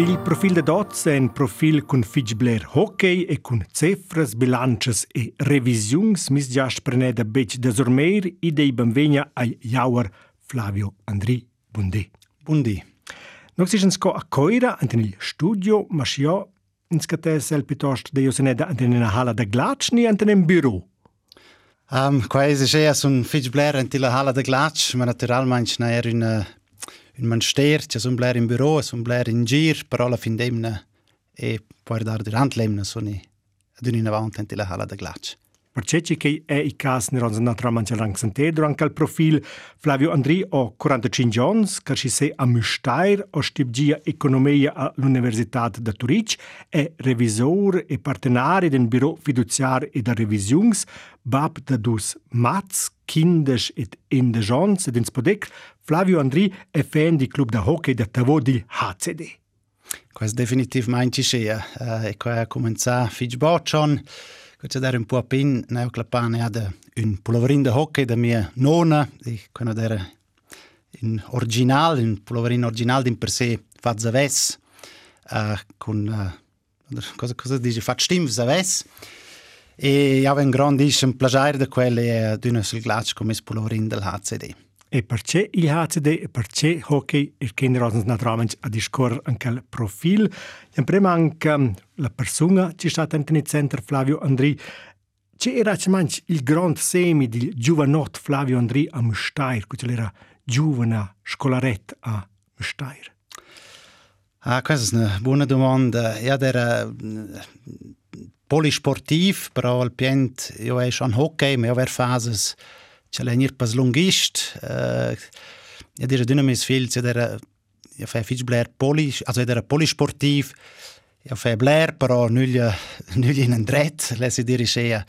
Il profil de Dots è un profil con fitch blair hockey e con cifras, bilances e revisiuns mis già spreneda bec desormeir i dei benvegna ai jauer Flavio Andri. Buondì. Buondì. Nog si sco a coira ant il studio, ma scio in scates el piuttosto de joseneda ant in una hala de glacz ni ant in un bureau. Um, quasi c'è un fitch blair ant in la hala de glacz, ma naturalmente na er una Când man stirbt, jag som blir i byrå, som blir i gir, per alla fin demne, e eh, poi dar durant lemne, så ni, ad unina vantan till hela de glatsch. Perché che è il caso ne ronza naturalmente rang sente durante il profil Flavio Andri o 45 Jones che si sei a Müstair o stibgia economia all'Università di Turic è revisor e partenario del Büro fiduciario e da revisions bab da dus Mats Kindes et Ende Jones ed ins Podec Flavio Andri è fan di club da hockey da Tavo di HCD. Questo definitivamente c'è. Uh, e qua comincia Fitch Boccion. Questa era un po' appena, neo clapane ad un pulloverin de hockey da mia nonna, e quando era un original, un pulloverin original din per sé fatto zaves, uh, con, uh, cosa, cosa dice, fatto stim zaves, e avevo un grandissimo piacere di quelle ad una sul glaccio come pulloverin del HCD. E perché il HCD e perché hockey il che rosens naturalmente a discorrere anche il profil. E prima anche la persona ci sta anche nel centro Flavio Andri. C'era manch il grande semi di giovanot Flavio Andri a Mustair, che era giovane scolaret a Mustair. Ah, questa è una buona domanda. Io ero polisportiv, però al piente io ero an hockey, ma io avevo fases c'è l'enir pas lungist uh, ja dir dünne mis viel zu der ja fe fich blair poli also der polisportiv ja fe blair però nuglia nuglia in dret lesi dir sia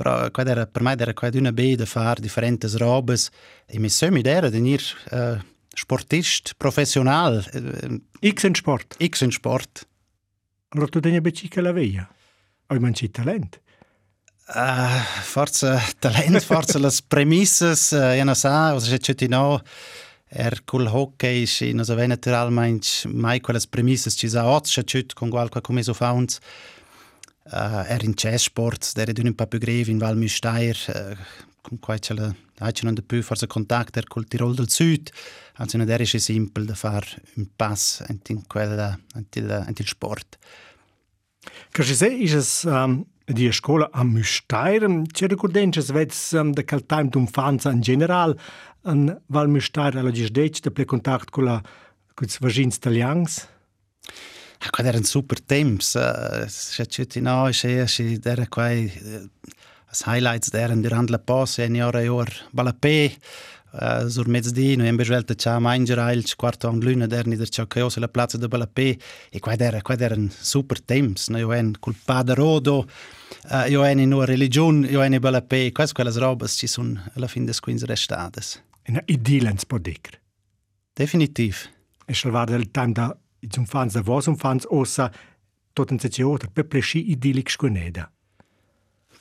però qua der per me der qua dünne be de far differentes robes. E mi sömi der denir uh, sportist professional X in sport. X in sport. Allora tu devi beccica la veia? Hai manci talent Uh, forza talent, forza las premisses, uh, ja na sa, o se c'è ti no, er col hockey si no sa vena natural manch mai quelles premisses ci sa oz c'è con qualche come so fauns. Uh, äh, er in chess sport, der è un po' più greve in Val Müstair, uh, con qua c'è la Hatschen und forse Kontakt der col Tirol del Süd. Also non era simpel da far un pass in quella in il sport. Che se is es um di scola a Müstair. Ci ricordiamo svez ehm, um, da quel time d'infanzia in general, in Val Müstair alla Gisdec, da ple contact con la con i vagins italians. Ah, ja, quad eren super temps. Eh, se ci ti no, se se dera quai eh, as highlights deren durant la pause en ora or balapé. Uh, eh, sur mezzodì noi abbiamo scelto c'è a mangiare il quarto a luna derni del ciò che ho sulla piazza di Balapè e qua era, qua erano super temps noi abbiamo col padre Rodo uh, io en in una religion io en balapé quas quelles robas ci sun alla fin des quins restades in idylens podicr definitiv. E salvar del time da zum fans da vos um fans ossa tot en secioter pe plesci idyllic sconeda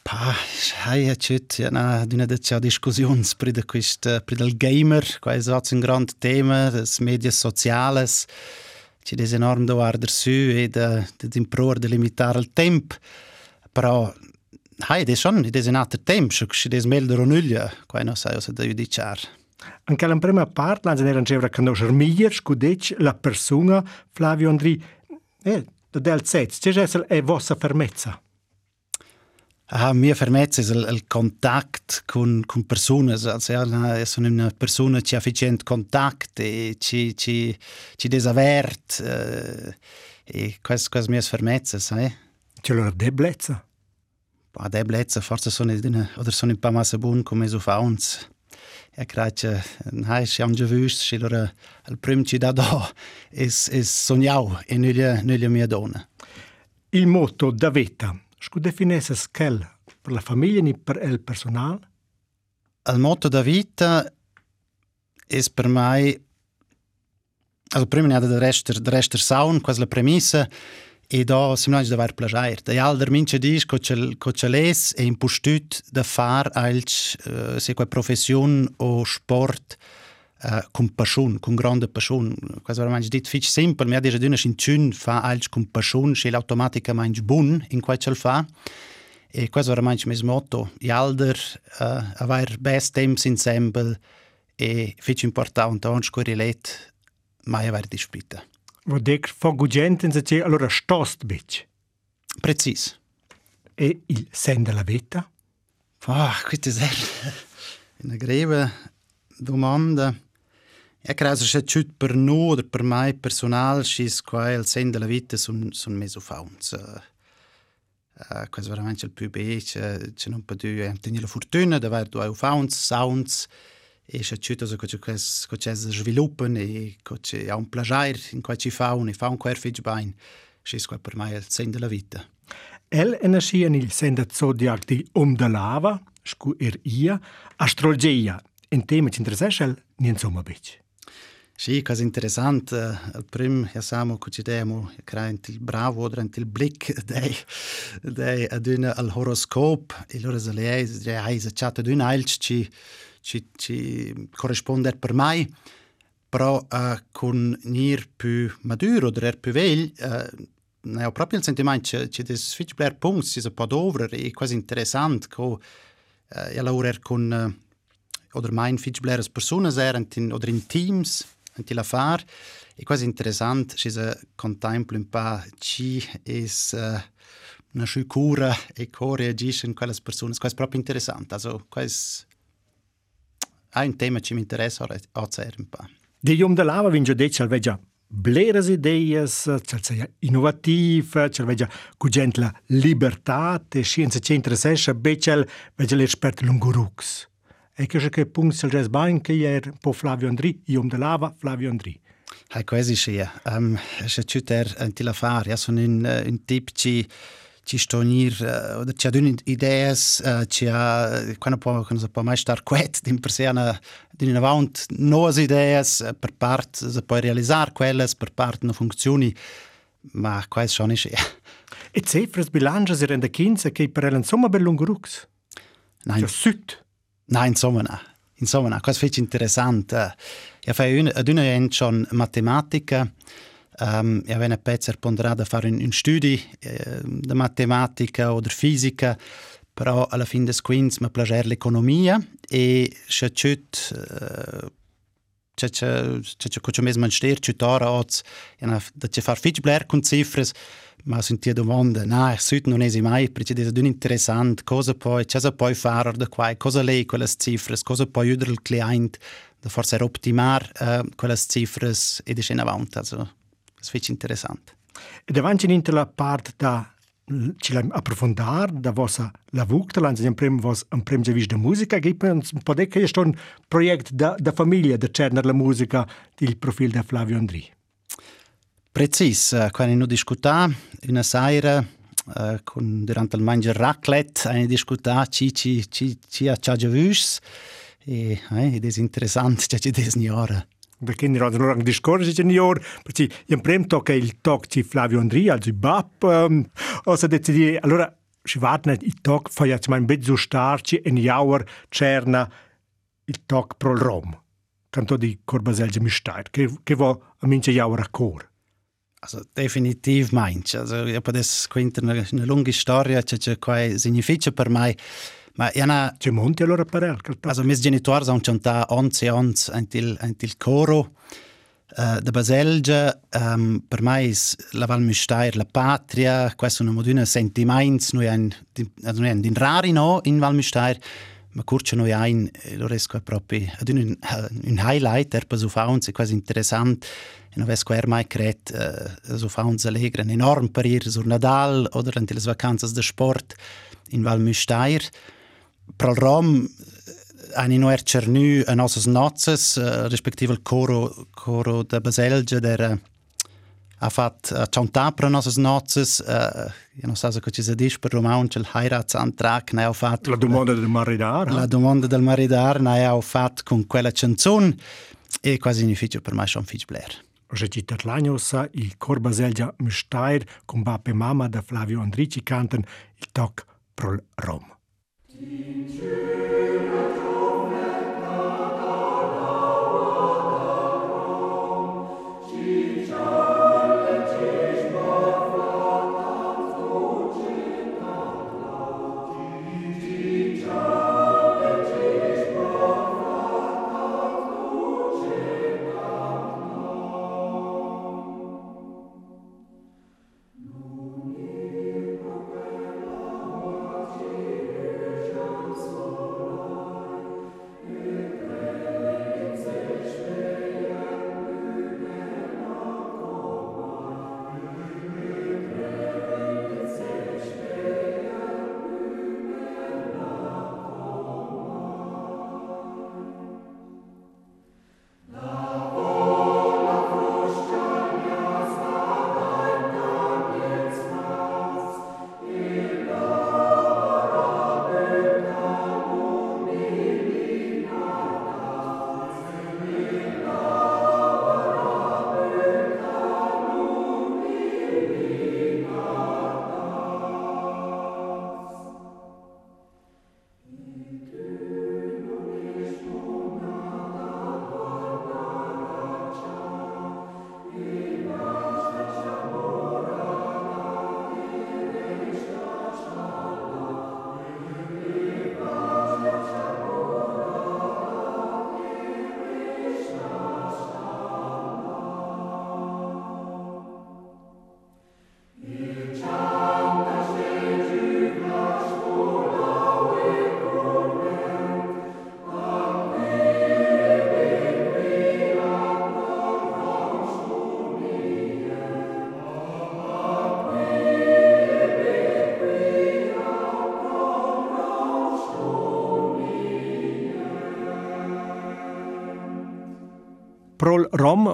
Pa, hai ja cit, ja na, d'una de c'ha discussions pri de quist, pri del gamer, qua è so un grand tema, des medias sociales, ci des enorm do arder su e de, de d'impror de limitar il temp, però hai des schon, des un alter temp, scho ci des melder o nuglia, qua no sai osa da judiciar. Anche alla prima parte, l'anno era ancora conoscere meglio, scudec, la persona, Flavio Andri, eh, del sez, c'è è vostra fermezza. Ah, mia fermezza è il, il contatto con, con persone, io sono una persona che ha efficiente contatto e ci, ci, ci desavert, eh, e questa è la mia fermezza, sai? C'è la debolezza? La debolezza, forse sono, sono un po' più buono come so fa uns. E credo che, hai, siamo già visti, che il primo ci da do è, è sognato e non è mia donna. Il motto da vita Scu definesses quel per la famiglia ni per il personal? Il motto da vita è per me Also prima ne da rester da rester saun, quasi la premissa e da simulage da var plagiar. Da alder mince dis co ce co ce les e impostut da far als uh, se qua profession o sport uh, con passion, con grande passion. Questo veramente dit fich simpel, mi ha dice d'una scincun fa als con passion, scel automaticamente bun in quel ce fa. E questo veramente mes motto, gli alder uh, aver best temps insieme e fich importante anche correlet mai aver dispita. Vuol dire fa gugenten se allora stost bitch. Precis. E il sende la vita? Ah, questa è una greve domanda. Io credo che c'è per noi, o per me personale, che il sende la vita sono son messo fauns. Uh, uh, questo è veramente il più bello, c'è non più eh, tenere la fortuna di avere due fauns, sounds, e c'è tutto che c'è sviluppano e c'è un piacere in cui ci fa un e fa un quer fitch bene. Che è per me il sende la vita. El energia il senda zodiac di Om de Lava, scu er ia, astrologia, un tema ci interessa el, ni insomma bic. Sì, cosa interessante. Il primo, ja samo, ko ci demo, krajent il bravo, drent il blick dei, dei aduna al horoscop, e loro se lei, dei hai se chat aduna ailc ci, ci, ci corrisponde per mai, però uh, con nir più maduro, der più vegl, uh, ne ho proprio il sentimento che ci des fitch bler punkt si so pod over e quasi interessant co uh, ja laurer con uh, oder mein fitch bleres personas erant in in teams anti la far e quasi interessant ci se contempla un pa ci es uh, una sicura e co reagisce in quelle persone quasi proprio interessant also quasi è un tema che mi interessa a un po'. Di Jom de Lava vince detto al veggia bleras ideias, cel sia innovativ, cel vegia cugent la libertat e scienza che interessa becel vegia l'espert lungurux. E che che punct sel res bain che er po Flavio Andri, iom de lava Flavio Andri. Hai quasi sia. Um, se tuter antila far, ja son un un tip ci ci ci što njir, da eh, që adynin idejes, që eh, këna po, këna ne po maj shtar kuet, din përse janë din në vaund noas idejes eh, për part za po realizar quelles, për part në funksioni, ma quais schon ishe. E cefres bilancia si rende kinsa che per elen somma bellum grux? Nein. Ja, süd? Nein, somma na. Sommer. na, quas fece interessant. Ja, e fai una, ad una schon matematica, uh, um, ja wenn Pezzer ponderato fare un, un studi eh, di matematica o di fisica, però alla fine des quins mi piace l'economia e se c'è c'è c'è c'è c'è mesmo un stier c'è ora oz da c'è far fitch bler con cifres ma senti domanda na sud non è mai perché è un interessante cosa poi c'è se poi fare da qua cosa lei quelle cifres cosa poi aiutare il cliente da forse optimare uh, quelle cifres ed è in avanti also să fiți interesant. Davanti la partea da, ci l'hem approfondat da vossa la l'han en prem vos en prem ja de musica, că poate că este un proiect da, da família de cerner la musica din profil de Flavio Andri. Precis, uh, quando noi discuta una sera uh, con, durante il mangiar raclette, hanno discuta ci ci ci ci a ciagiavus e eh, ed è interessante, ci ci desni ora. Perché ne hanno un discorso di ora, perché in primo tocca il tocco di Flavio Andri, also BAP, um, o se decidi, allora si guarda il tocco, fa jetzt mal ein bisschen so stark, in Jauer c'erna il tocco pro il Rom, canto di Corbaselge Mistair, che, che va a mince Jauer a cor. Also definitiv meins. Also ich habe das quinta eine, eine lange che c'è qua significa per me Ma jana... C'è monti allora per el? Also mis genitori sono chantà 11 anni antil, antil coro uh, da Baselgia. Um, per me la Val Müstair la patria, questo è un modo di sentimenti, noi abbiamo din rari no in Val Müstair, ma curce noi ein, lo riesco è proprio ad un, un highlight, er per su fauns, è quasi interessante. E non vedo er mai cret, uh, su fauns allegren enorm per ir sur Nadal oder antil le vacanze de sport in Val Müstair. Pro Rom hanno noi cernu a nostre nozzes, uh, respektive il coro, coro da Baselgia, der uh, ha fatto uh, chantare per nostre nozzes, uh, io non so se ci si dice per Romano, c'è il Heiratsantrag, ne ha fatto... La domanda del maridar. La domanda del maridar, ne ha fatto con quella canzone, e quasi significa per me schon fitch Blair. Reciter l'agnosa, il cor Baselgia Müstair, con Bappe Mama da Flavio Andrici cantan il toc pro Rom. in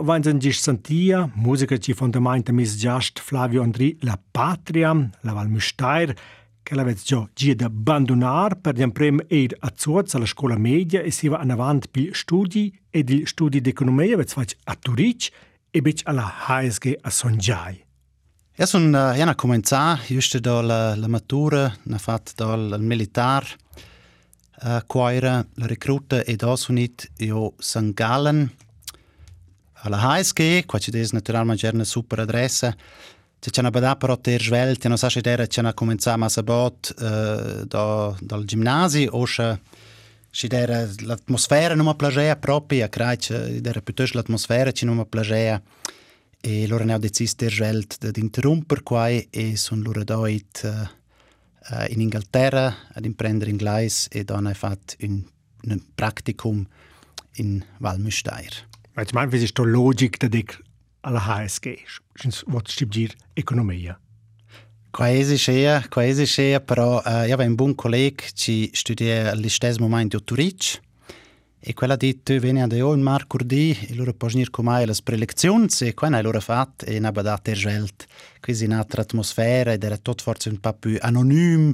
20 musica ci fondamenta mis giast Flavio Andri la patria, la Valmüstair, che l'aveva già di abbandonar per un prem ed azzurz alla scuola media ja ja e si va in avanti pi studi ed il studi d'economia vez fac a Turic e bec alla HSG a Sonjai. Ja son uh, jana comenza juste do la, la matura, na fat do e, la militar, uh, quaira la recruta ed osunit io St. Gallen, alla HSG, qua ci des naturalmente una super adressa. Se c'è una bada però ter svelt, non sa se era c'è una comenza ma sabot uh, da dal gimnasio o se si era l'atmosfera non mi piaceva proprio, a crai era piuttosto l'atmosfera che non mi piaceva. E loro hanno deciso ter svelt di interrompere qua e sono loro doit uh, in Inghilterra ad imprendere inglese e hanno fatto un, un practicum in Val Müstair. Weil ich meine, wie ist die Logik der Dick alla HSG? Was studiert Economia? Quasi scea, quasi scea, però uh, io avevo un buon collega che studia allo stesso momento a Turic e quella di tu vieni a io in Marcurdi e loro poi venire con me le prelezioni e quella loro fatto e ne abbiamo dato scelta quasi un'altra atmosfera ed era tutto forse un po' più anonimo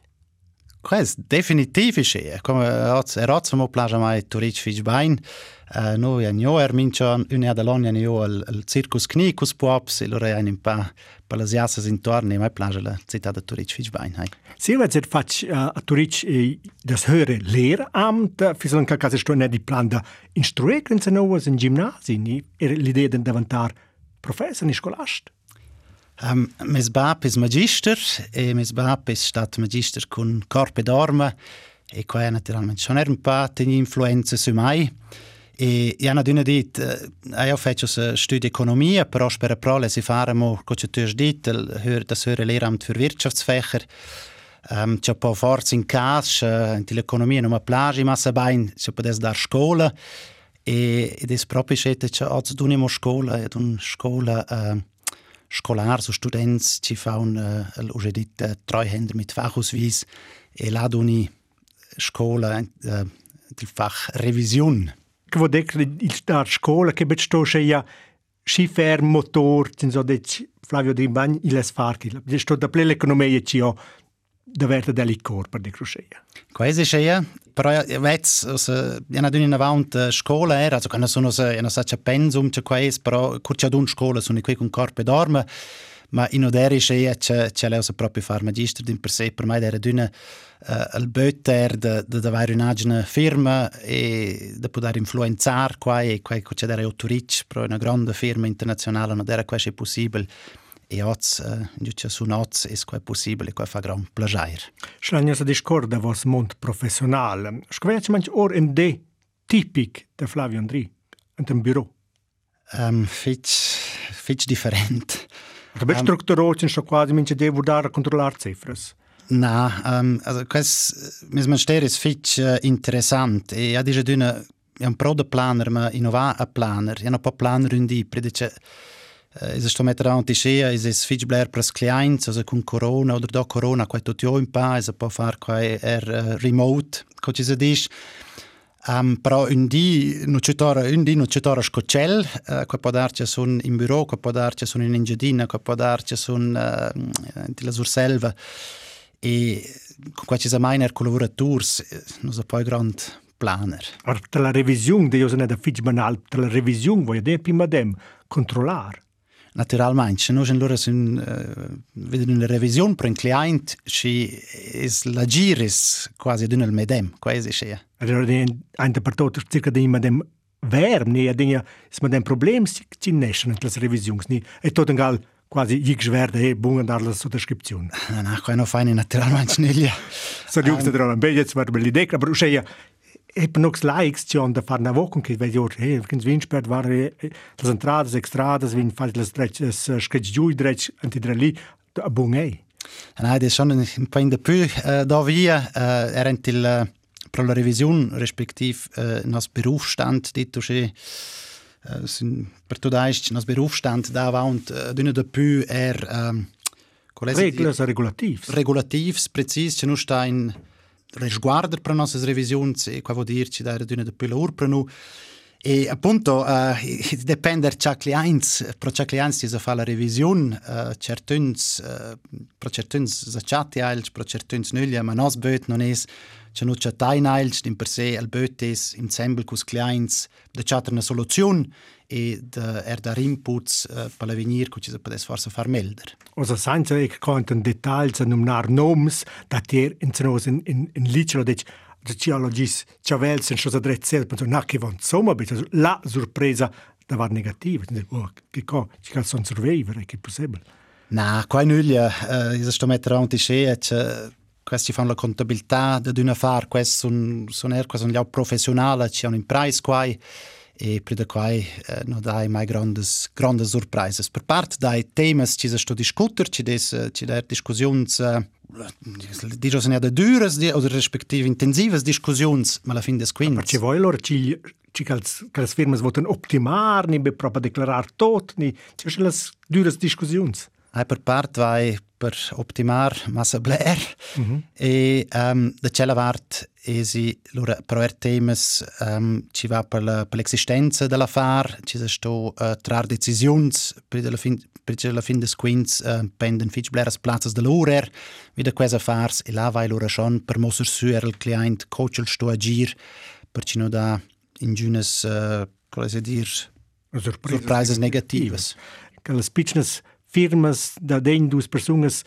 Questo definitiv come eroz mo plaja mai Turic fich bain uh, no ja nio er mincha un ad alonia nio al, al circus knicus pops e lore ein pa pa las jasas intorni mai plaja la città de Turic fich bain hai Se wir jetzt fatsch uh, a Turic e das höhere Lehramt fi in caso sto ne di plan da instruer in novas in gimnasi ni er l'idea de davantar professor ni scolast Um, mes bap is magister e mes bap is stat magister con corpe d'orma e qua naturalmente schon er un pa teni influenza su mai. E ja na dünne dit uh, io faccio se studi economia però spera prole si faremo co tu has dit hör das höhere lehramt für wirtschaftsfächer. Um, c'è po forza in cas in l'economia non mi piace ma se c'è po des dar scuola e ed es proprio scete c'è oggi dunimo scuola ed un scuola uh, scolars o students ci faun uh, l'ugedit uh, Treuhänder mit Fachausweis e la duni scola uh, del Fach Revision. Vuol dire il star scuola che besto che ja schifer motor tin so det Flavio di Bagn il es farchi. Sto da ple l'economia ci ho da verde deli cor per di crusceia. Quasi scheia, però vets also ja na dünne avant uh, scola era, also kana sono se ja sa pensum che quais, però curcia dun scola sono qui con corpe dorme, ma in oderi scheia che che leo se proprio far magister din per sé per mai era dünne uh, al böter de de avere un'agina firma e de poter influenzar qua e qua che c'è autoric pro una grande firma internazionale non era quasi possibile e oz, uh, giusto su noz, è qua possibile, qua fa gran plagiare. Schlagna sa discorda vos mont professional. Squac manch or in de tipic de Flavio Andri, in dem bureau. Um, fitch, fitch different. Da bist um, strukturiert, sto quasi mince de vudar controllar cifras. Na, um, also quas mis man ster is fitch uh, interessant e ja diese dünne un pro de planer ma innova a planer, ja no po planer undi, predice Eh, es ist mit der Antischea, es ist viel mehr plus Clients, also mit Corona oder da Corona, quasi tutti in Pace, also può fare quasi e, er eh, remote, come si dice. Um, però un di non c'è tora, un di non c'è tora scocel, uh, eh, può darci son in bureau, può darci son in ingiadina, può darci son uh, in surselva e con qua ci sa miner collaborators, non so poi grand planer. Or la revisione, io sono da fitch banal, la revisione voglio dire prima dem controllare. Naturalmein, no en lor sun eh, una revision per un client și es quasi d'un el medem, quasi sia. Allora ne de ein per tot circa de medem verm, ne de es medem problem ci nescen las revisions ni e tot engal quasi ich schwer de bungen dar la sottoscription. Na, no, no feine naturalmein schnell ja. So die Jungs da dran, jetzt mal überlegt, aber schei heb nog likes ci on da far na vokun che vedio che kins vinspert war das entradas extradas vin falt las dreches sketch giu drech antidrali a bungei Nein, das ist schon ein paar in der Pü. Äh, da wir, äh, er hat die äh, Pro la Revision, respektive äh, nach Berufsstand, die du schon sind per tudajšč nas berufstand dava und äh, dünne de pü er ähm, Regles regulativs regulativs präzis nur stein resguardo per nostre revisioni e qua vuol dirci da d'una de più la urpranu E appunto uh, dipende da clients, pro clients si fa la revisione, uh, certuns, uh, pro certuns zacciati ails, pro certuns nuglia, ma nos böt non es, c'è non c'è tain ails, in per se el böt es ensemble cus clients, da c'è una soluzione e da er dar inputs uh, per l'avenir cu ci se podes forse far melder. Osa senza ec conten detalls a numnar noms, da ter in in, in, in licelo dec sociologis Chavel sen cosa drezzel penso na che von somma bitte la sorpresa da var negativa. Oh, che co ci cal son survivor che possibile. Na qua nuglia uh, is sto mettere avanti che questi fanno la contabilità di una far questo sono sono er questo un professionale c'è un price qua e per da quai eh, no dai mai grandes grandes surprises. Per parte dai temas ci sto discuter ci des ci der discussions eh, dico se ne da dures oder respektive intensives discussions ma la fin des quins ma ci vuoi allora ci ci cals cals firmas voten optimar ni be proprio declarar tot ni ci le dures discussions hai per part vai per optimar massa bler mm -hmm. e um, da cella vart esi lura pro er temas um, ci va per la per l'existenza della far ci sto uh, trar decisiuns per la fin perché alla fin des quins uh, penden fitch bleras plazzas de l'urer wieder quesa fars e la vai lura schon per mosser suer il client coachel sto agir per ci no da in giunes uh, come si dir surprises negativas che le spichnes firmas da den dus personas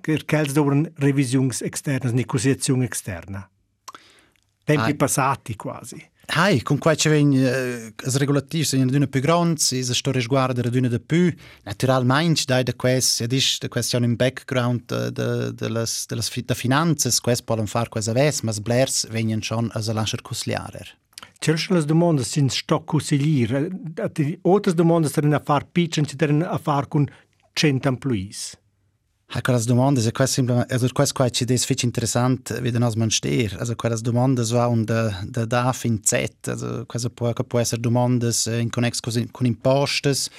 che kels doven revisiuns externas negoziazione externa tempi passati quasi Hai, con qua c'è uh, as regulativs in d'una più grands, is a sto resguarda da d'una de più. Naturalmente, dai da quest, ed is da quest un background de, de, de las de las da finanzas, quest poden far quesa ves, mas blers schon as a lascher cusliarer. Cerca las domande sin sto cusilir, otras domande sarin a far pitchen, ci a far con 100 employees. Ecco, le domande, se questo simplemente, also questo qua ci des fitch interessant, wie den man steht. Also quelle domande so un de de da fin Z, also questo può può essere domande in connex con, impostes,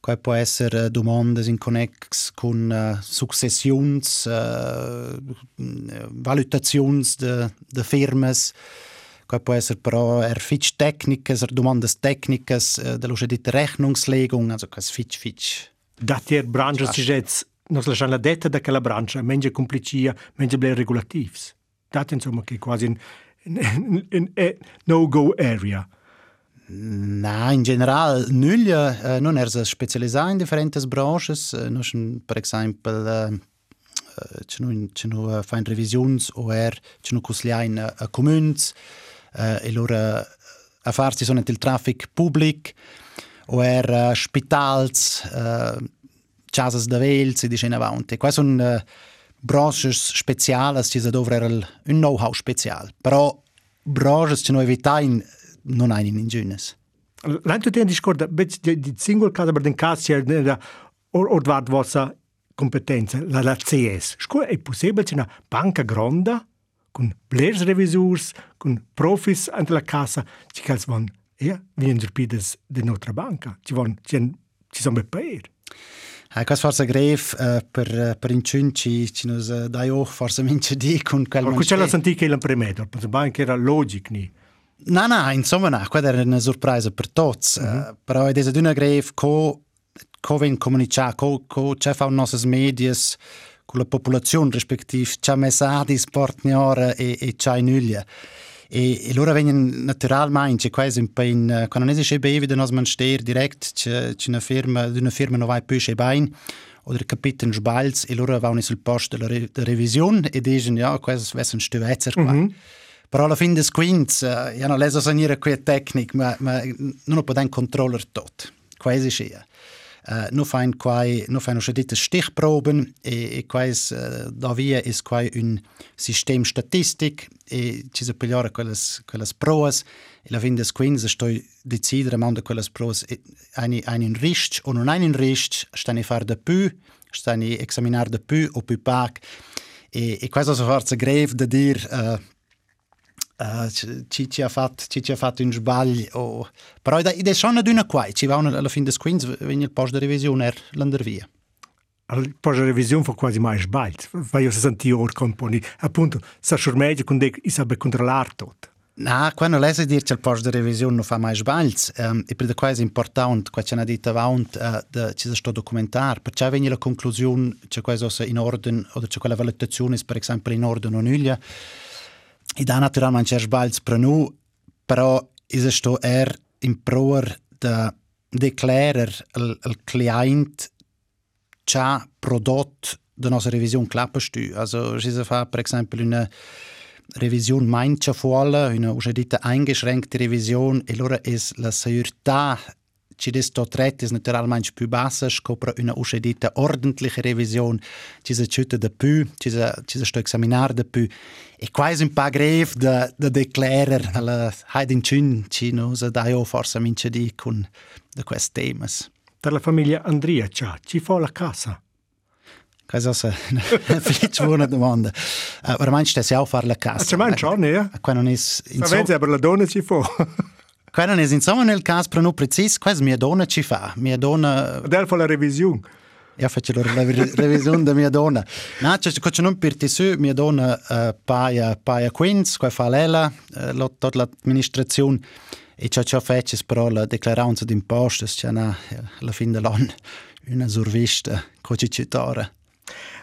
qua può essere domande in connex con uh, successions, uh, valutations de de firmas. Qua può essere però er fitch tecnicas, er domandas tecnicas, uh, de lo di Rechnungslegung, also questo fitch fitch. Dat ihr Branche ci jetzt nos lasciamo la detta da quella brancia, menja complicia, menja ble regulativs. Dat insomma che quasi in, in, in, in no-go area. Na, in general nulla, uh, non er specializzata in differenti branche, uh, non per esempio uh, non fa revisioni o er ci non cuslia in e loro a farsi sono il traffic pubblic o er uh, spitals uh, casas da vels e dicen avanti. Qua sono uh, branches speciali, ci si dovrebbe un know-how speciale. Però branches che noi evitiamo non hanno in ingegnes. L'anto te discorda, di, di singolo caso per den caso or ordvart vostra competenza, la, la CS. Scuola è possibile che una banca grande con blers revisors, con profis ante la casa, ci che van, ja, vienen sorpides de nostra banca, ci van, ci, ci sono per Eh, Quas forse gref uh, per, per incinci ci nos uh, dai och forse mince di con quel Ma quella sentì che il premedo, penso che era logico ni. No, no, insomma, no, quella era una sorpresa per tutti, mm -hmm. uh, però è di una gref co co ven comunicare, co co c'è fa nostre medias con la popolazione rispettiv, c'è messadi sportniore e e c'è nuglia. E, e loro vengono naturalmente, quasi un po' in, quando non esce bevi, da man steht direkt, c'è una firma, una firma non vai più bein, oder capiten sbalz, e loro vanno sul posto della, re, della revisione e dicono, ja, questo è un stuvezzer qua. Mm -hmm. Però alla fine des quints, uh, ja, non leso sanire qui tecnica, ma, ma non può controllare tutto. Quasi sia. Uh, nu fain quai nu fain Stichproben. E, e quais uh, da via is quai un sistem statistic e ci se pigliare quelles quelles proas. E la vindes quins sto decidere manda quelles proas eine einen rist o non einen rist. Stani far de pu stani examinar de pu o pu pac. E e quasi so forza greve de dir uh, Uh, ci, ci, ha fatto, ci, ci ha fatto un sbaglio. Oh. Però ed è solo una qua, ci va alla fine del quinto, viene il posto di revisione, er l'andar via. Il posto di revisione fa quasi mai sbaglio. Vai a sentire ora componi. Appunto, sa meglio con dei, sa controllare tutto. No, quando lei dice che il posto di revisione non fa mai sbagli, um, e per questo è importante, come ci hanno detto avanti, uh, de, ci sto documentare, perché viene la conclusione che questo in ordine, o che quella valutazione per esempio in ordine o nulla, I da naturalmein scher sbalz prenu, però is es sto eher im proer der declarer der al client cha Produkt der nostra revision klappestü. Also si se fa per esempio una revision meint maincia fuola, una uscedita eingeschränkte revision e ist es la seurità ci desto tret es naturalmente più bassa scopre una uscedita ordentliche Revision ci se ciute de più ci se ci se sto examinar de più e quasi un pa greve de de declarer alla Heidin Chin ci no se dai o forse mince di con de quest temas per la famiglia Andrea ci fa la casa Questa è una felice buona domanda. Uh, ormai stai a fare la casa. C'è mai un giorno, eh? Quando non è... Insomma... per la donna ci fa. Non è insomma nel caso, però non preciso, questa mia donna ci fa. Mia donna... Del fa la revisione. Io faccio la revisione della mia donna. No, c'è c'è non per te su, mia donna uh, paia, paia quinz, qua fa lei, uh, tutta l'amministrazione. E ciò ciò faccio però la dichiarazione d'imposto, c'è alla fine dell'anno una survista cogicitore.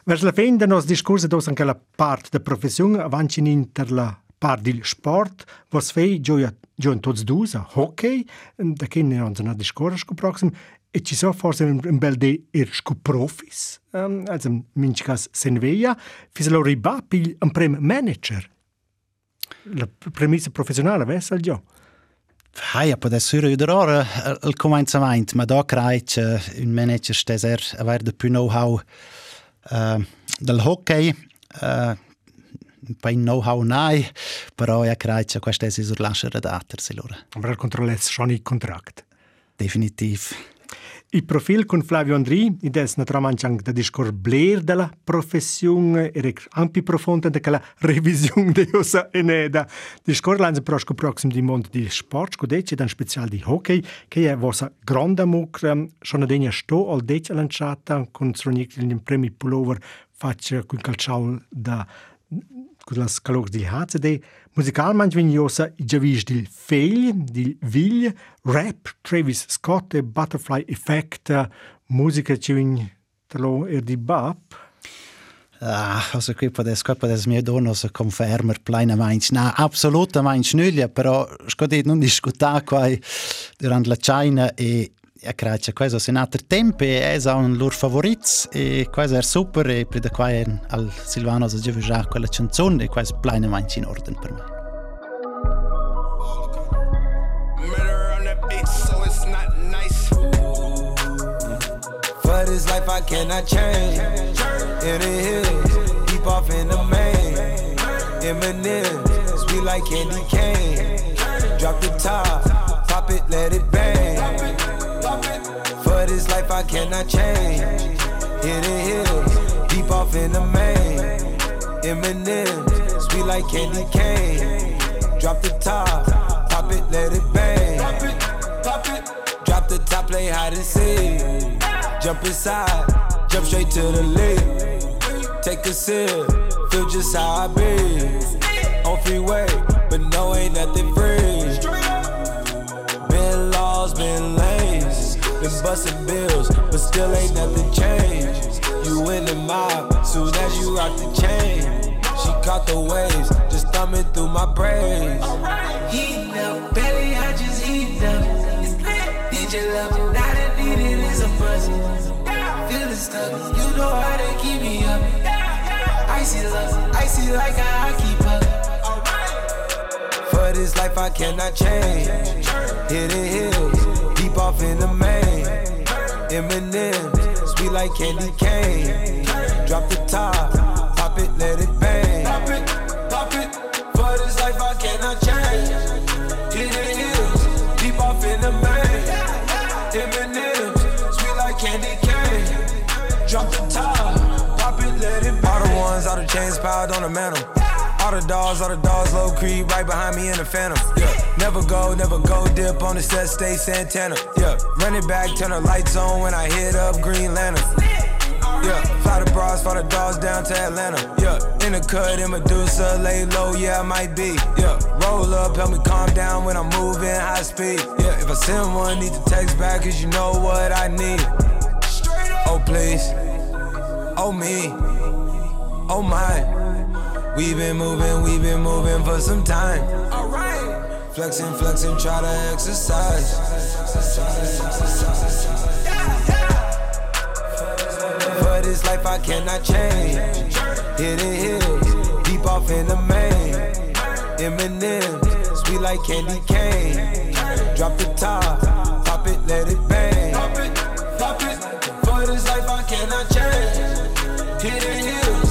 Vers la fin del nostro discorso dos anche la parte de professione avanti inter la del sport, was fei gioia gioia tots dus a hockey, da che ne hanno una discorso proxim e ci so forse un, un bel de er scu profis, um, also minch cas senveia, fis lo riba pil un prem manager. La premissa professionale, ves al gio. Hai, può essere io d'ora al cominciamento, ma da creit un manager steser aver de più know-how Uh, del hockey uh, poi know-how nai, però io credo che questa è la lasciare data. Ma il controllo è schon il contratto. Definitiv. Il profil con Flavio Andri, ed è naturalmente anche da discor bler della professione, e anche profonda della revisione di osa eneda. Discor lanza prosco proxim di mondo di sport, scudece dan special di hockey, che è vostra grande amore, sono degna sto al dece lanciata, con stronic in premi pullover, faccia con calciao da con las calor di HCD, musicalmente vignosa i giavis dil fegli, dil viglia, rap, Travis Scott e Butterfly Effect, musica ci vin talo er di bap. Ah, also qui podes, qui podes mia donna se confermer plenamente. Na, absolutamente nulla, però scodit non discutar qua durante la China e ja credo questo sia un altro tempo e è un loro favorito e questo è super e per qua al Silvano si deve già quella canzone e questo è pienamente in ordine per me. For this life I cannot change. In the hills, deep off in the main. Eminem, sweet like candy cane. Drop the top, pop it, let it bang For this life I cannot change. Hit the hills, deep off in the main. Eminem, sweet like candy cane. Drop the top, pop it, let it bang. Pop it, pop it. Drop the top, play hide and seek. Jump inside, jump straight to the lake. Take a sip, feel just how I be. On freeway, but no ain't nothing free. Been lost, been lanes. Been busting bills, but still ain't nothing changed. You in the mob, soon as you rock the chain. She caught the waves, just thumbing through my brains. Heat up, belly, I just heat up. Did you love me? Now that need it is a buzz. Feeling stuck, you know how to keep me up. Icy love, icy like how I keep up. For this life I cannot change. Hidden hills, deep off in the main. Eminem, sweet like candy cane. Drop the top, pop it, let it bang. Pop it, pop it. For this life I cannot change. Hidden hills, deep off in the main. Eminem, sweet like candy cane. Drop the top, pop it, let it bang. All the ones, all the chains piled on the mantle. All the dogs, all the dogs, low creep, right behind me in the phantom. Yeah, never go, never go dip on the set, stay Santana. Yeah, run it back, turn the lights on when I hit up Green Lantern. Yeah, fly the bras, fly the dogs down to Atlanta. Yeah, in the cut, in Medusa, lay low, yeah, I might be. Yeah, roll up, help me calm down when I'm moving high speed. Yeah, if I send one, need to text back, cause you know what I need. Oh, please. Oh, me. Oh, my. We've been moving, we've been moving for some time. Alright. Flexing, flexing, try to exercise. For this life I cannot change. Hidden hills, deep off in the main. Eminem, sweet like candy cane. Drop the top, pop it, let it bang. Pop it, pop it. For this life I cannot change. Hidden hills,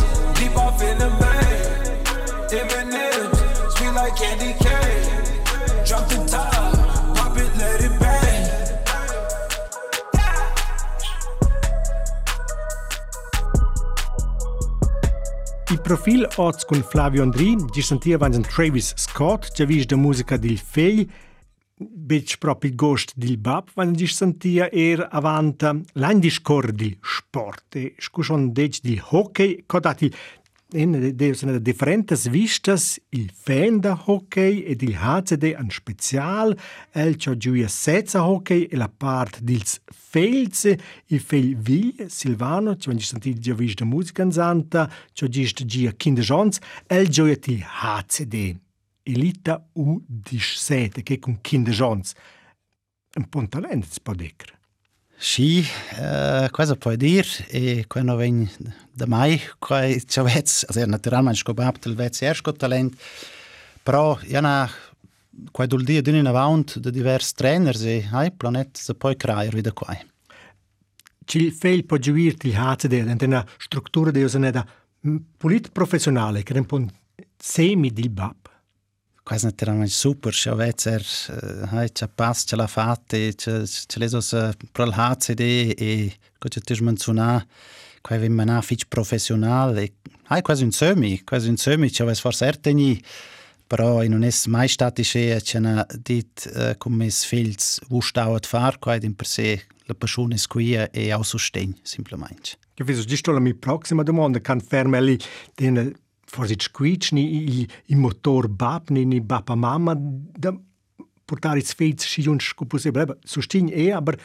profil oz con Flavio Andri, ci sentiva avanti Travis Scott, già visto la musica del fei, bec proprio il gost del bab, quando ci sentia er avanti l'anno di scor di sport, e scusson dec di hockey, codati sono differenti vistas il fan da hockey ed il HCD in special el cho giuia sezza hockey e la part dils felze il fel vil Silvano ci vangi sentiti già vis da musica in santa cho gist gia kinderjons el gioia il HCD elita u disete che con kinderjons un pontalent si può dire Ski, eh, hva som pådyr, hva nå enn det meg, hva ikke vet, altså naturalmente skal opp til vet jeg skal talent, però gjerne hva dul dia dynina vaunt de divers trener si hai planet se poi craier vide quai. Ci fel po giuir til haze de dentena struttura de osaneda polit professionale che un po semi dil bab quasi naturalmente super, c'è vezzer, hai c'è pass, c'è la fatte, c'è c'è le cose per il HCD e cosa ti menzionà, qua vi manà fitch professionale, hai quasi un semi, quasi un semi, c'è ves forse erteni, però non è mai stato che c'è una dit uh, come sfils wustauert far, qua in per sé la persona è qui e ha sostegno, semplicemente. Che viso, giusto la mia prossima domanda, can fermeli den forsic quichni il, il motor babni ni baba mamma da portariz feiz si un scupose breba sustin e aber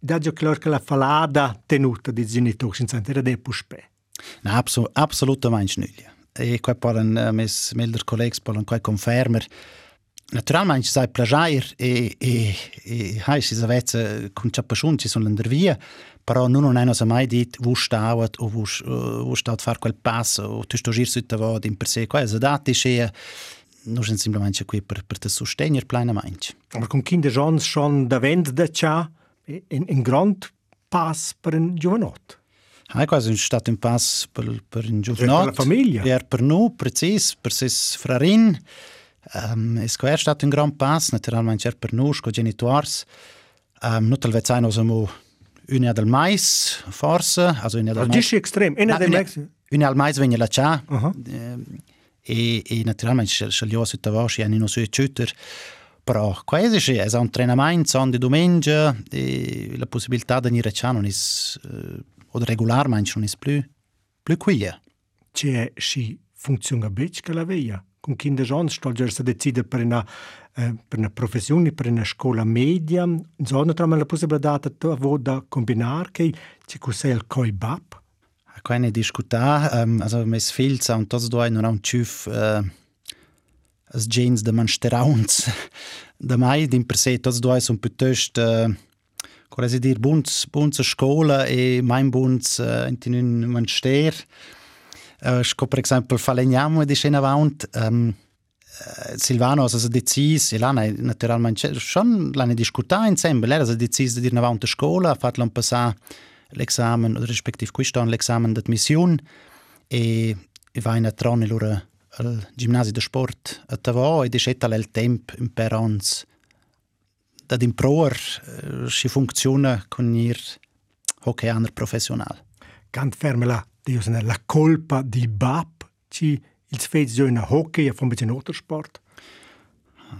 da già clar che la falada tenuta di genitori senza era de puspe na abso absolutamente schnüglia e qua parlen eh, mes milder collegs parlen qua confermer Naturalmente ci sai plagiare e, e, e hai si savesse con ciappasunci sono in via, però non hanno mai detto wo staut o wo, wo staut far quel passo o tu sto gir sutta vod in per sé qua è dati che non sono semplicemente qui per per te sostenere plenamente ma con kinder John schon da vend da cha in in grand pass per un giovanotto Ah, quasi stato un pass per, per un giovanotto. Per la famiglia. Per, per noi, precis, per ses frarin. Um, è stato un gran pass, naturalmente per noi, con genitori. Um, non talvez ein, also una del mais, forse. Also una del mais. extrem. Una del mais. Una del mais venne la cià. Uh -huh. e, e naturalmente osi da vasci hanno non so chuter. Però quasi è un allenamento on di domenica e la possibilità di venire a cià non è uh, o regolarmente non è più più qui. C'è si funziona bene che la veia. Con kinder John sto già a decidere per una Eh, per una professione, per una scuola media, insomma, troviamo la possibilità di da combinare che ci cos'è il COIBAP? Keine discutar, um, also mes filz und das do non un chuf uh, as jeans de mansterauns da mai din per se das do un piuttost uh, quasi dir bunz bunz scola e mein bunz uh, in un manster uh, sco per esempio falegnamo di scena avant um, Eh, Silvanos as a decis, e l'ana naturalmente, schon l'ana discuta insieme, l'era as a decis de dir na vaunta scola, fatlan passà l'examen, o respektiv quistan l'examen d'admission, e, e va in a tron l'ora al gimnasi de sport a Tavò, e discetta l'el temp in per ans, dat in proer eh, si funziona con ir hockeyaner professional. Ganz ferme là, Dio la colpa di bap ci il Svezia hockey e fan bisschen Motorsport.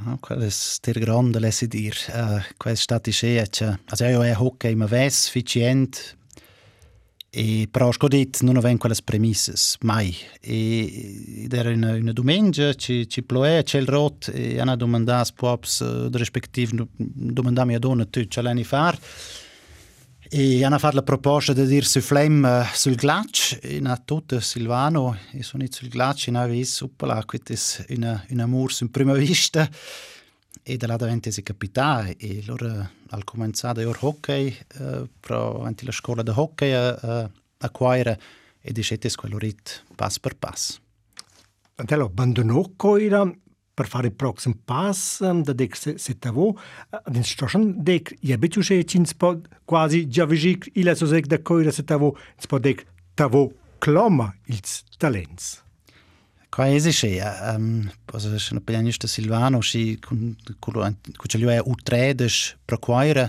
Ah, quelles der grande lesi dir, äh, uh, quelles stati che, eh äh, also io è eh hockey ma ves ficient E eh, però scodit non avem quelles premisses mai. E ed era una, una domenica ci ci ploe c'è il rot e hanno domandas pops uh, rispettiv domandami a donna tu ce l'ani far. E hanno fatto la proposta di dire su flem uh, sul glaccio, e hanno tutto Silvano, e sono sul glaccio, e hanno visto, uppala, questo è una, un amore in prima vista. E da là davanti si capita, e loro al cominciato il hockey, uh, però anche la scuola di hockey a, a, a Quaira, e dicete quello rit passo per passo. Antello abbandonò Coira para far o próximo passo, um, ehm, da dec se, se tavou, uh, eh, din stošan dec je bit uše čin spod quasi džavižik ila so zek da kojra se tavou, spod dec tavou kloma ils talents. Kaj je ziše, ja, um, ehm, poza še napeljanje što Silvano, ši kučeljo je utredeš prokvajra,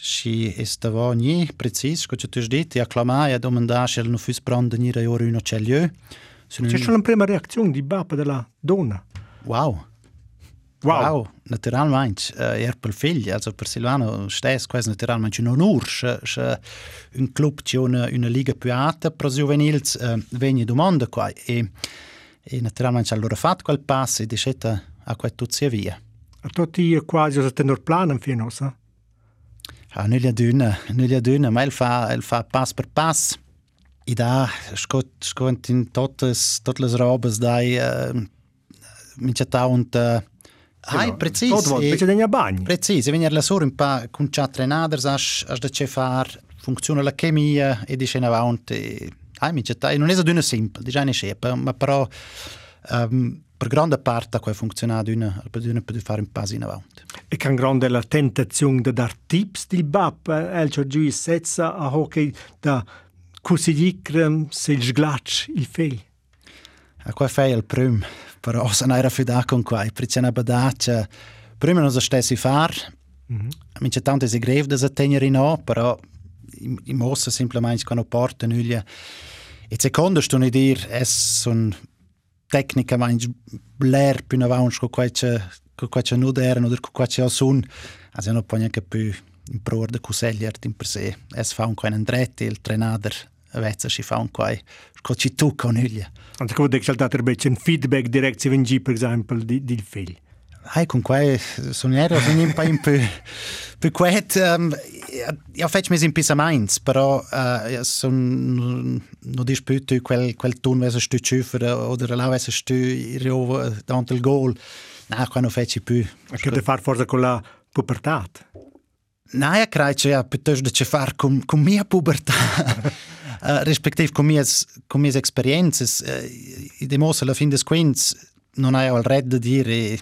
și este va ni precis că tu știi, aclama, ja e ja domanda și el nu fus prandă ni raiori în acel eu. Ce și în prima reacțiune di bapă de la dona? Wow. Wow. wow. Naturalmente, uh, er per figlio, also per Silvano stess quasi naturalmente un onor, se, se un club c'è una, una liga più alta per giovanils uh, vegni domanda qua e e naturalmente allora fatto quel passo e dicete a quel tutto sia via. A tutti quasi a tenere plan in fine, sa? Ah, aduna, non gli aduna, ma il fa, fa passo per passo. E da, scot, in tutte le robe, dai, uh, mince taunt, uh, Hai, precis. Tot vol, pece degna bagni. Precis, e venire la sora un pa con chat trenaders, as, as da ce far, funziona la chemia e dice in avanti, Ah, mi città, non è una semplice, diciamo scepa, ma però um, per grande parte ha funzionato una, una per fare un passo in avanti. E che grande la tentazione di dare tips del BAP, eh, il giù senza a hockey da così se il sglaccio il fei. A qua fai il primo, Pero os an era fida con quai, pritsen a badat, prima nos stessi far, mm -hmm. min c'è tante si greve des a tenere in o, però i mossa simplemente quando porta nuglia. E secondo sto ne dir, es son tecnica manch bler più avanti no con quai c'è con quai c'è nuderen no oder con quai c'è osun, also non può neanche più in pror de cusegliert in per sé. Es fa un quai andretti il trenader vezza si fa un quai co ci tu con iglia Anche come dec saltato un feedback direct se vengi per esempio di, di figlio Hai con quai sonero sono un po' in più più quet um, io faccio mes impissaments però uh, son no disputo quel quel ton verso stu chufer oder la verso stu rio davanti il gol na quando faccio più. Che de far forza con la pubertà? Na, ja credo ja, piuttosto che fare con, con mia pubertà, uh, rispettivo con mie, con mie esperienze, uh, dimostra alla fine des quints non hai al red di dire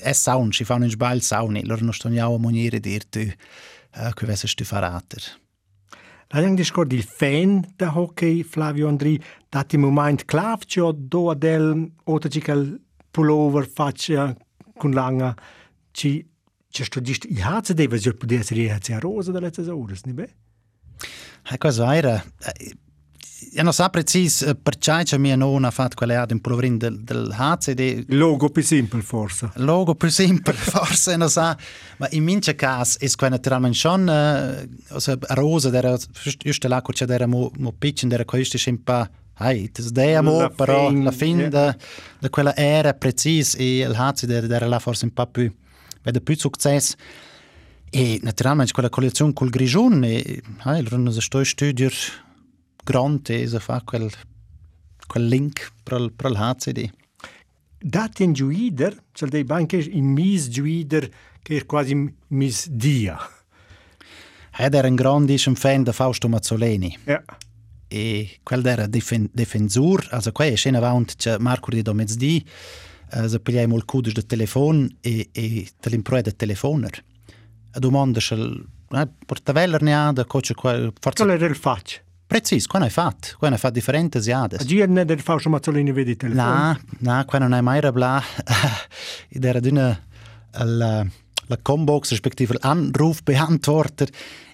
è saun, ci fanno un sbaglio sauni, loro non stanno a monire dir tu uh, che vessi tu farater. L'abbiamo discorso il fan da hockey Flavio Andri, dati moment clav c'è do adel otaci che pullover faccia con langa ci ci sto dist i hatze deve jo poter essere a rosa dalle ore, ne be? Ecco, era Ja non sa precis perché c'è mia nonna ha fatto quelle ad in provrin del, del HCD. Logo più semplice forse. Logo più semplice forse, non sa. Ma in mince caso è qua naturalmente schon, uh, also a rosa, der just là c'è der mo, mo pitchen, der questo po' Hai, das der mo, però fin, la fin yeah. de, quella era precis e il HCD der là forse un po' più, vede più successo. E naturalmente quella collezione col grigione, e, hai, loro sto studiare grande so fa quel, quel link per il HCD. Dati in giuider, c'è dei banche in mis giuider che è quasi mis dia. Ed era un grandissimo fan di Fausto Mazzoleni. Ja. E quel era defen defensur, also qua è scena avanti c'è Marco di Domezdi, uh, se pigliamo il codice del telefono e, e te l'improe del telefoner. Domanda se eh, portaveller ne ha da coce qua forza. Qual era il faccio? Precis, quando hai fatto? Quando hai fatto differenti ziades? Oggi non del Fausto Mazzolini vedi telefono? No, no, quando non hai mai rabla. Ed era d'una la, la combox, respektive l'anrufbeantworter,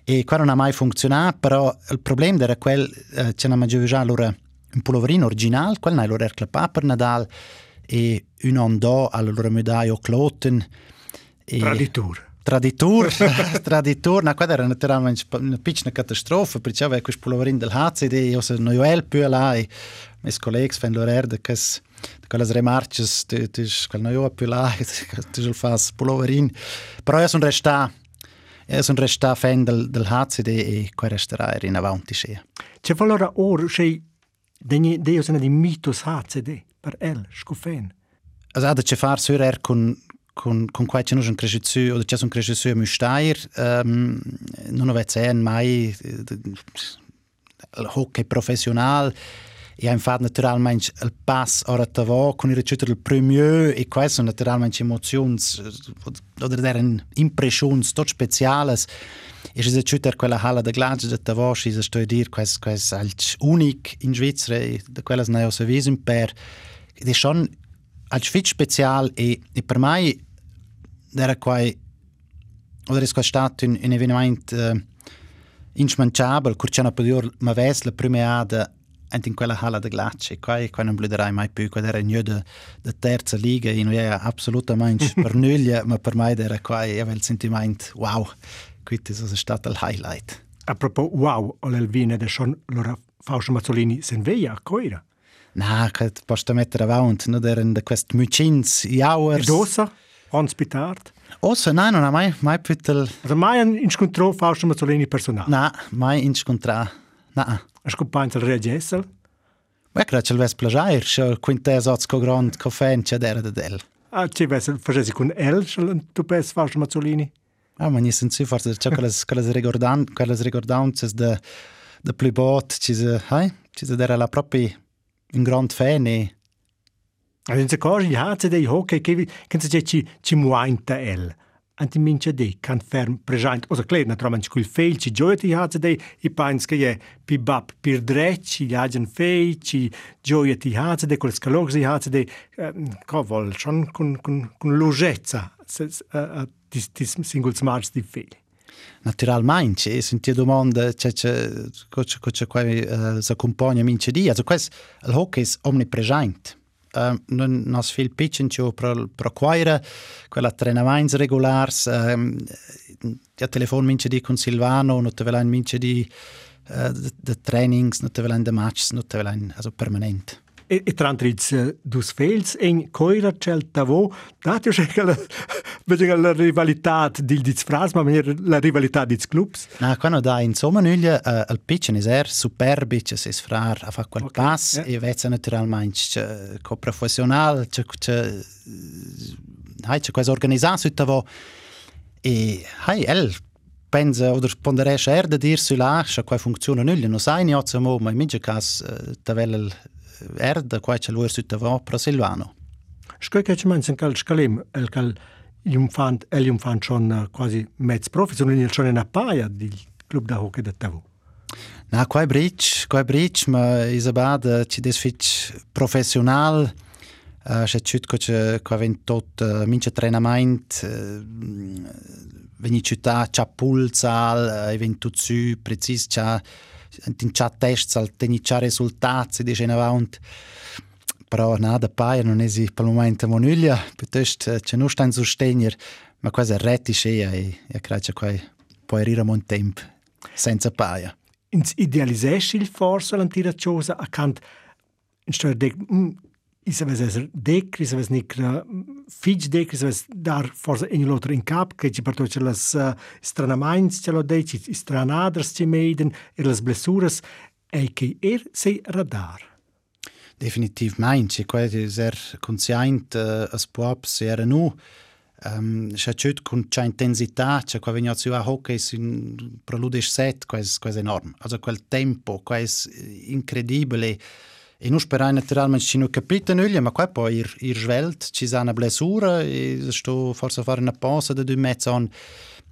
e qua non ha mai funzionato, però il problema era quel, eh, ce n'ha già allora un pulloverino originale, quel non è clapà per Nadal, e un anno dopo alla loro medaglia o Cloten. Traditur. Traditur, traditur, na quella era naturalmente una piccola catastrofe, perché aveva questo pulloverino del HCD, io sono Noel più là, e i miei colleghi fanno l'ora di queste quelle remarche, tu, tu, quel Noel più là, tu sul fas pulloverino. Però io sono restato io sono restato fan del, del HCD e qua resterà in avanti. C'è allora ora, c'è dei sono di mitos HCD per el, scufen. Also, da c'è far sur er con con, con quai non sono cresciuto, o ci sono cresciuto a Mustair, um, non avevo mai eh, e il hockey professionale, e infatti naturalmente il pass ora te va con il ricevuto del premio e queste sono naturalmente emozioni o delle impressioni tutto speciali e se ricevuto quella halla da glace da te va e se sto a dire questo, questo è unico in Svizzera e da quella non ho visto per ed e è schon als viel spezial e, e per mai era quai oder è stato un, un evento uh, insmanciabile, curciano per dire ma ves la prima ada in quella halla de glace, qua, qua non bliderai mai più, qua era gnö de, de terza liga, e non era assolutamente per nulla, ma per me era qua, aveva il sentimento, wow, questo è stato il highlight. A proposito, wow, o l'Elvine de schon loro Fausto Mazzolini sen veia coira? Na, che posso mettere avanti, non erano questi mucins, hours. E dosa? Hans Pitard? Ossa, nein, non ha mai, mai pitel... Also mai incontrò Fausto Mazzolini personale? Na, mai incontrà, na. Has compagno il reagessel? Beh, credo che il ves plagiair, se quintes oz co grand caffè c'è d'era da del. Ah, ci ves facesi con el, tu pes Fausto Mazzolini? Ah, ma niente senso, forse c'è quelle, quelle, ricordan, quelle ricordanze de, de più bot, ci se, hai, ci se d'era la propria un grand fan e... Also in cosa gli hazze dei hockey che che se ci ci muainta el. Anti mince dei can ferm present. Osa klar naturalmente quel fail ci gioia ti hazze dei i pines che è pi bab pir drecci gli agen fei ci gioia ti hazze dei quel scalog si hazze dei co vol schon con con con logezza dis dis singles march di fail. Naturalmente, e senti domanda, c'è c'è c'è c'è qua uh, s'accompagna mince di, also questo il hockey è omnipresente. Uh, non nos fil pitchen cho pro pro quaira quella trenaments regulars um, ja telefon mince di con Silvano no te velan mince di uh, de, de trainings no te velan de matches no te velan also E, e tra l'altro, dus fels in coira c'è il tavo, date che la, la rivalità di diz fras, ma la rivalità di clubs. Na, quando da insomma nuglia uh, il pitchen is er superbi, c'è si sfrar a fa quel okay, pass yeah. e vezza naturalmente co professional, c'è c'è hai c'è quasi organizzato tavo e hai el pensa oder ponderesce er da dir su là, c'è qua funziona nuglia, non sai ni ozzamo, ma in mince cas uh, tavel erda qua c'è l'uer sutta vopra Silvano. Sco che ci manca cal scalim el cal l'infant el l'infant schon eh, quasi mezz profi sono in schon in appaia di club da hockey da tavu. Na qua bridge, qua bridge ma isabada eh, ci desfic professional eh, še čutko, če ko vem tot, minče trenament, mm, veni čuta, ča pulcal, vem tu su, precis ča, in chat tests al teniccia risultati di in avanti però nada paia non è per il momento monuglia piuttosto c'è non sta in sostegno ma quasi è retti scea e, e credo che qua può arrivare un tempo senza paia. Ins idealisesci il forza l'antira cosa in storia de Is avess esser dec, is avess nic fig dec, is avess dar forse in l'altro in cap, che ci parto c'è las uh, stranamains ce lo dei, ci stranaders ci meiden, e las blessuras, e che er sei radar. Definitivamente, quasi er conscient uh, as puops era nu, um, c'è c'è con c'è intensità, c'è qua vegno a hockey sin proludisch set, quasi quasi enorme. Also quel tempo, quasi incredibile. E non sperai naturalmente ci non capite nulla, ma qua poi ir, ir svelt, ci sa una blessura e sto forse a fare una pausa di due mezzi anni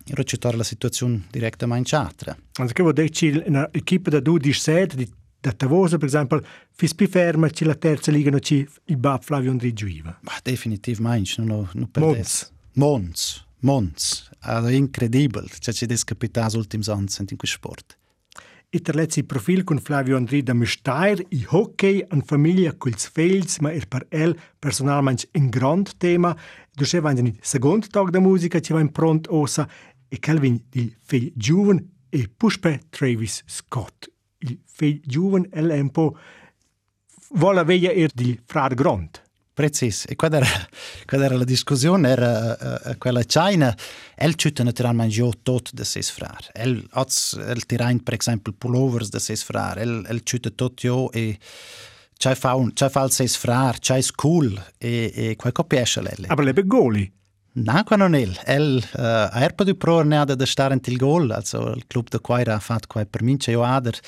recitare la situazione direttamente in chatra. Anche vuol dire che un'equipe da 12 set di da Tavosa, per esempio, fis più ferma che la terza liga non ci il Bab Flavio Andri Giuiva. Ma definitivamente, non non Mons. Mons. Mons. Allora, incredibile, cioè ci descapitato ultimi anni in questo sport. Terlezzi profil con Flavio Andri da Müstair, hockey in famiglia culs fegls, ma er per el personalmente un grand tema. Dusce vanno il secondo tag da musica ci va in pront ossa e Calvin il fegl giuven e Pushpe Travis Scott. Il fegl giuven el un po' vuole veglia er di frar grand. Precis. E quando era, quando era la discussione era uh, quella China, el ciutta naturalmente già tot de ses frar. El az el tirain per esempio pullovers de ses frar. El el ciutta tot jo e c'è fa un c'è fa il ses frar, c'è school e e quel copiesce lelle. Aber lebe goli. Na, qua non el. El uh, a erpa du pro ne da stare il gol, also il club de Quaira ha fatto quai per mince io ader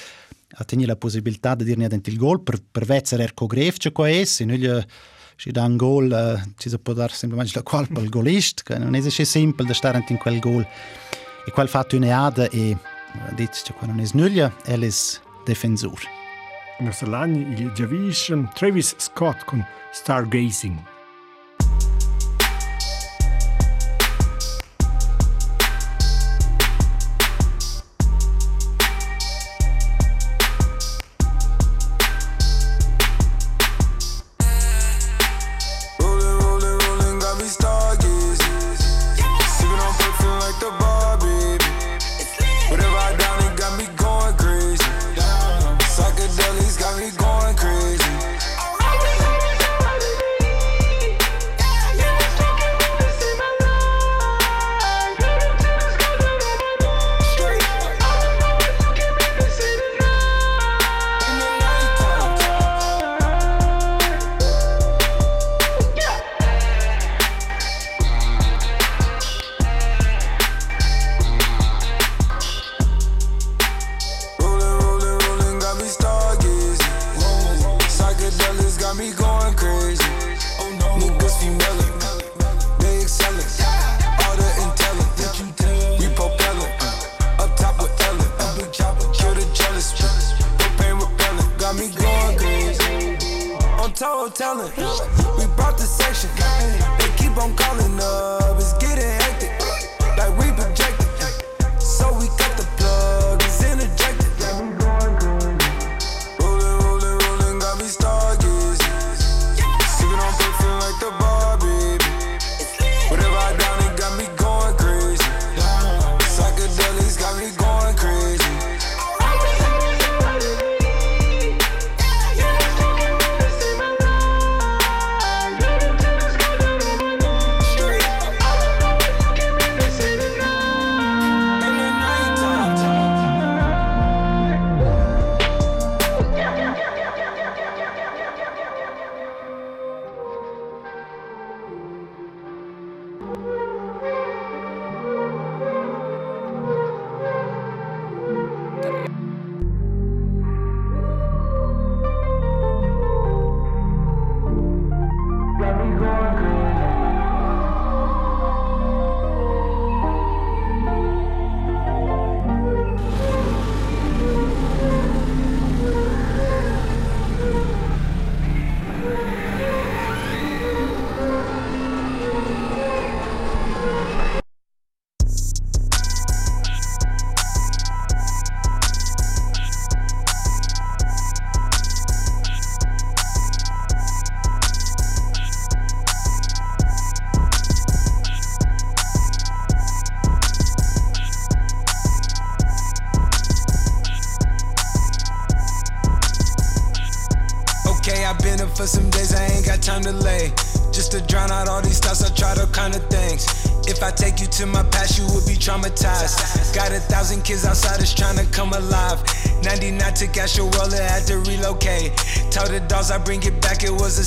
a tenere la possibilità di dirne il gol per per vezzer er cogref c'è qua es, in gli si dà un gol, uh, ci si può dare semplicemente la colpa al golist, che non è semplice stare in quel gol. E quel fatto in eada e dit che qua non è nulla, è difensor. In Salani il Javish Travis Scott con Stargazing.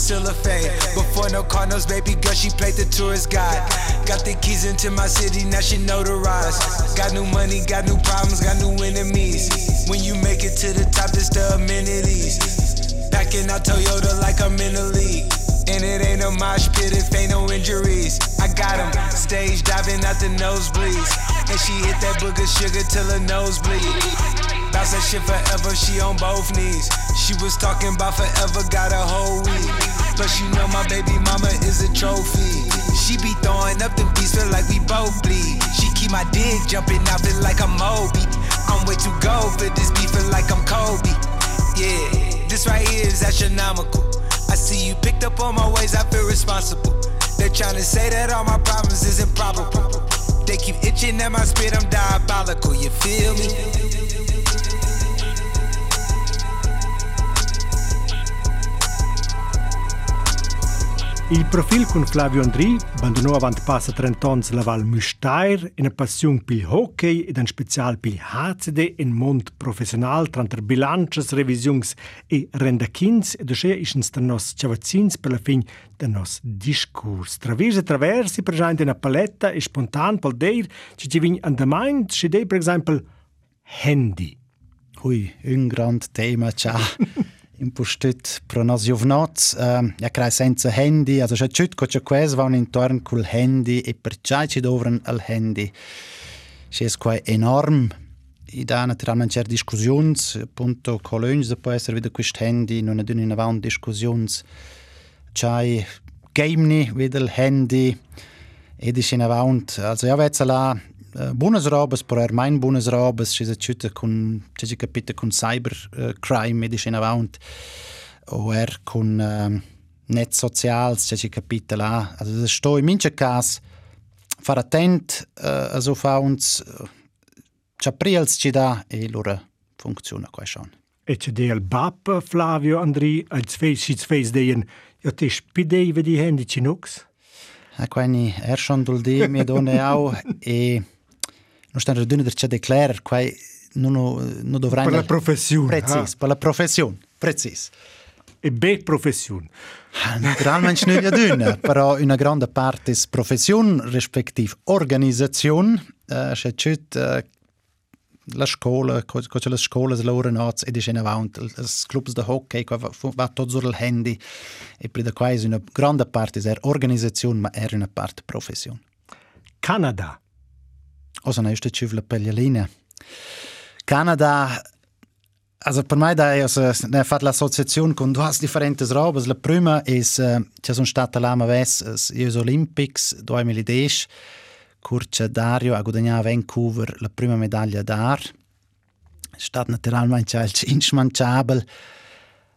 Still a fade. Before no Cardinals, baby girl, she played the tourist guide. Got the keys into my city, now she notarized. Got new money, got new problems, got new enemies. When you make it to the top, it's the amenities. Backing out Toyota like I'm in the league. And it ain't a mosh pit if ain't no injuries. I got him stage diving out the nosebleeds. And she hit that booger sugar till her nose bleed. Bounce that shit forever, she on both knees. She was talking about forever, got a whole week. Plus, you know my baby mama is a trophy. She be throwing up them beats, feel like we both bleed. She keep my dick jumping out, feel like I'm Moby. I I'm way too gold for this beefing like I'm Kobe. Yeah, this right here is astronomical. I see you picked up on my ways, I feel responsible. They're trying to say that all my problems is improbable. They keep itching at my spit, I'm diabolical, you feel me? Il profil con Flavio Andri abbandonò avant passa 30 anni la Val Müstair in una passione per il hockey ed in speciale per il HCD in mondo professionale tra bilances, revisioni e rendachins e così è un nos ciavazzins per la fine del nostro discorso. Traversi e traversi presente una paletta e spontan per dire ci ci viene der mind, ci dei per esempio handy. Ui, un grande tema, ciao. impustet pro nos giovnots, uh, ja crai senza handy, also c'è tut co c'è quasi van intorno col handy e per c'è ci al handy. C'è quai enorm. I da naturalmente c'è discussions, appunto colons può essere wieder quest handy, non è d'un in avanti discussions. C'è game ni il handy ed ist in avanti. Also ja, vezza Eh, Bundesrabes, per er mein Bundesrabes, ci s'acciuta con, ci capita con cybercrime, uh, in avant, o er con uh, net socials, ci capita là. Also das sto in mince cas, far attent, uh, also fa uns, uh, ci priels ci da, e lura funziona qua schon. E c'è del BAP, Flavio Andri, als feis, si feis deien, ja, te spidei vedi hendi ci nux? Ecco, er schon dul di mi donne au, e non stanno due der c'è declarar quai non non dovrai per la professione precis ah. per la professione precis e be professione naturalmente non è d'una però una grande parte è professione respektiv organizzazione uh, c'è uh, la scuola, cosa le scuole loro nozze ed è in avanti, i club di hockey, va tutto sul handy e per da qua è una grande parte è organizzazione ma è una parte professione. Canada Also na iste civla peglialina. Canada Also per me da also, ne fat l'associazione con due differenti robes. La prima è uh, c'è sono stata l'ama ves gli Olympics 2010 curce Dario a Vancouver la prima medaglia d'ar. È stato naturalmente il inschmanciabile.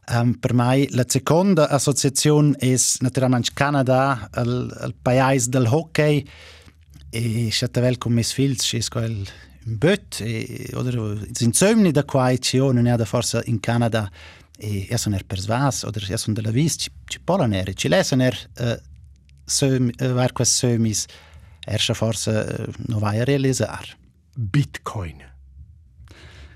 Um, per me la seconda associazione è naturalmente Canada, il, il paese del hockey. E Chatavel con mes fils, es quel un böt, e, oder in sömni da ci non è da forza in Canada, e ja son er persvas, oder ja son della vis, ci, ci polan er, ci lesen er uh, söm, uh, var quas sömis, er scha forza uh, no vai a realisar. Bitcoin.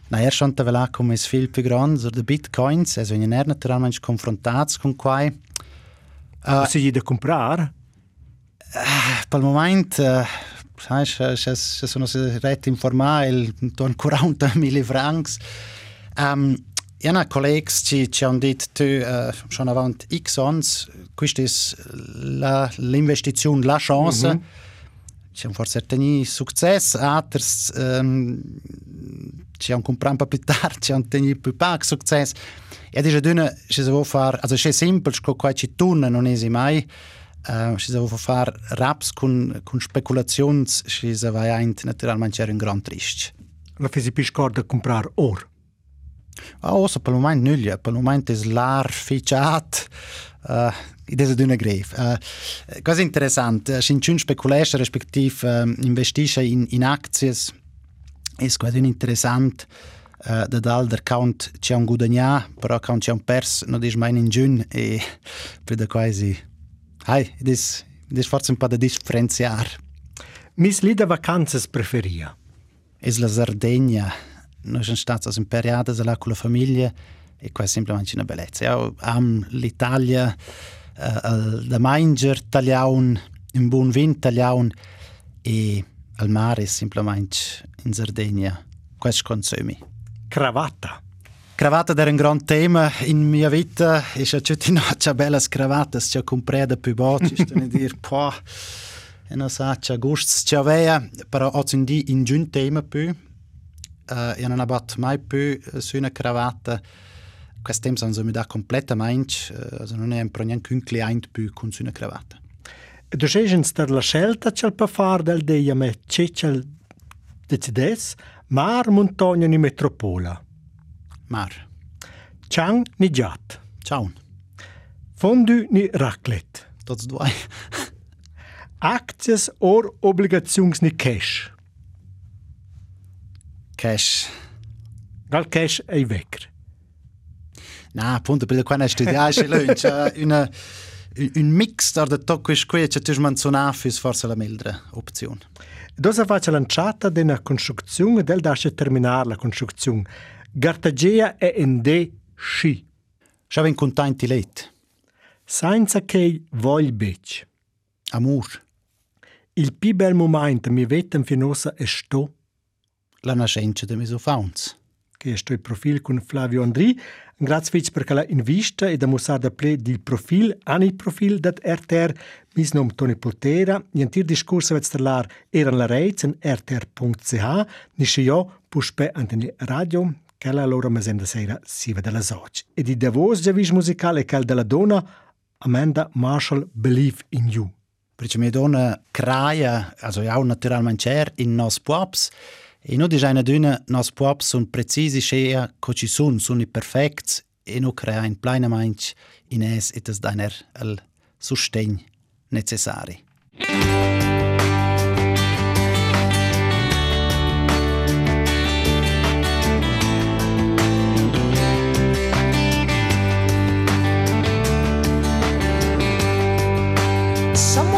Na, er schon da come es viel più grande, so de Bitcoins, es wenn er naturalmente confrontats con quai. Uh, si da comprar? Uh, pel moment, uh, sono ret informale, intorno a 40.000 francs. Um, ja, na, colleghi ci, ci hanno detto uh, schon avanti X ans, questa è l'investizione, la chance. Mm -hmm. Ci hanno forse ottenuto successo, altri um, ci hanno comprato più tardi, ci hanno ottenuto più poco successo. E adesso, ci si può fare, also, è semplice, con qua ci torna, non è mai. Uh, sa far raps con, con speculazions, si sa vai aint naturalmente un gran trist. La fesi piscor da comprar or? Ah, oh, so, per il momento nulla, per il momento è l'ar ficiat, uh, ed è una greve. Uh, cosa interessante, si in speculesce, respektiv uh, investisce in, in azies, è quasi interessante, uh, da dal der count c'è un guadagnar, però count c'è un pers, non dice mai in giun, e per da quasi Hai, das, das forse un po' da differenziar. Mis lida vacanzas preferia? Es la Sardegna. Noi siamo stati in periodo là con la famiglia e qua è semplicemente una bellezza. Io amo l'Italia, uh, da mangiare italiano, un buon vino italiano e al mare semplicemente in Sardegna. Questo consumi. Cravatta. Cravatta era un gran tema in mia vita e c'è tutti no, c'è belle cravatte, c'è compreda più botti, sto a dire, po, e non sa, c'è gusti, c'è avea, però ho in di in giun tema più, uh, e non ho mai più su una cravatta, questo tema sono mi da completamente, uh, also non è un neanche un cliente più con su una cravatta. Tu sei la scelta c'è per fare del dia me c'è c'è decides, Mar, montagna ni metropola. Mar. Chang ni giat. Ciao. Fondue ni raclette. Tots due. Akties or obligations ni cash. Cash. Gal cash ei vecker. Na, appunto, per quando studiai c'è lunch, una un mix da de tocco e sque che tu manzonafi forse la meglio opzione. Dosa faccia lanciata della costruzione del dasce terminare la costruzione. Gartagea è in de sci. Schaven contenti let. Senza che voglia bec. Amor. Il più bel momento mi vetem finosa è sto. La nascenza de misofauns. Che è sto il profilo con Flavio Andri, Grazie perché la invista e da mostrare da ple di profil, ani profil dat RTR, mis nom Toni Potera, in tir discorso vet stellar eran la reiz en rtr.ch, nisce io puspe anteni radio, che la loro mesenda sera si vede la soc. E di Davos javis musicale cal della donna, Amanda Marshall Believe in You. Perché mia donna craia, also ja naturalmente in nos pops, E no disaina d'una nos pop sun precisi scea co ci sun, sun i perfects e no crea in pleina mainch in es et es dainer al sustegn necessari. someone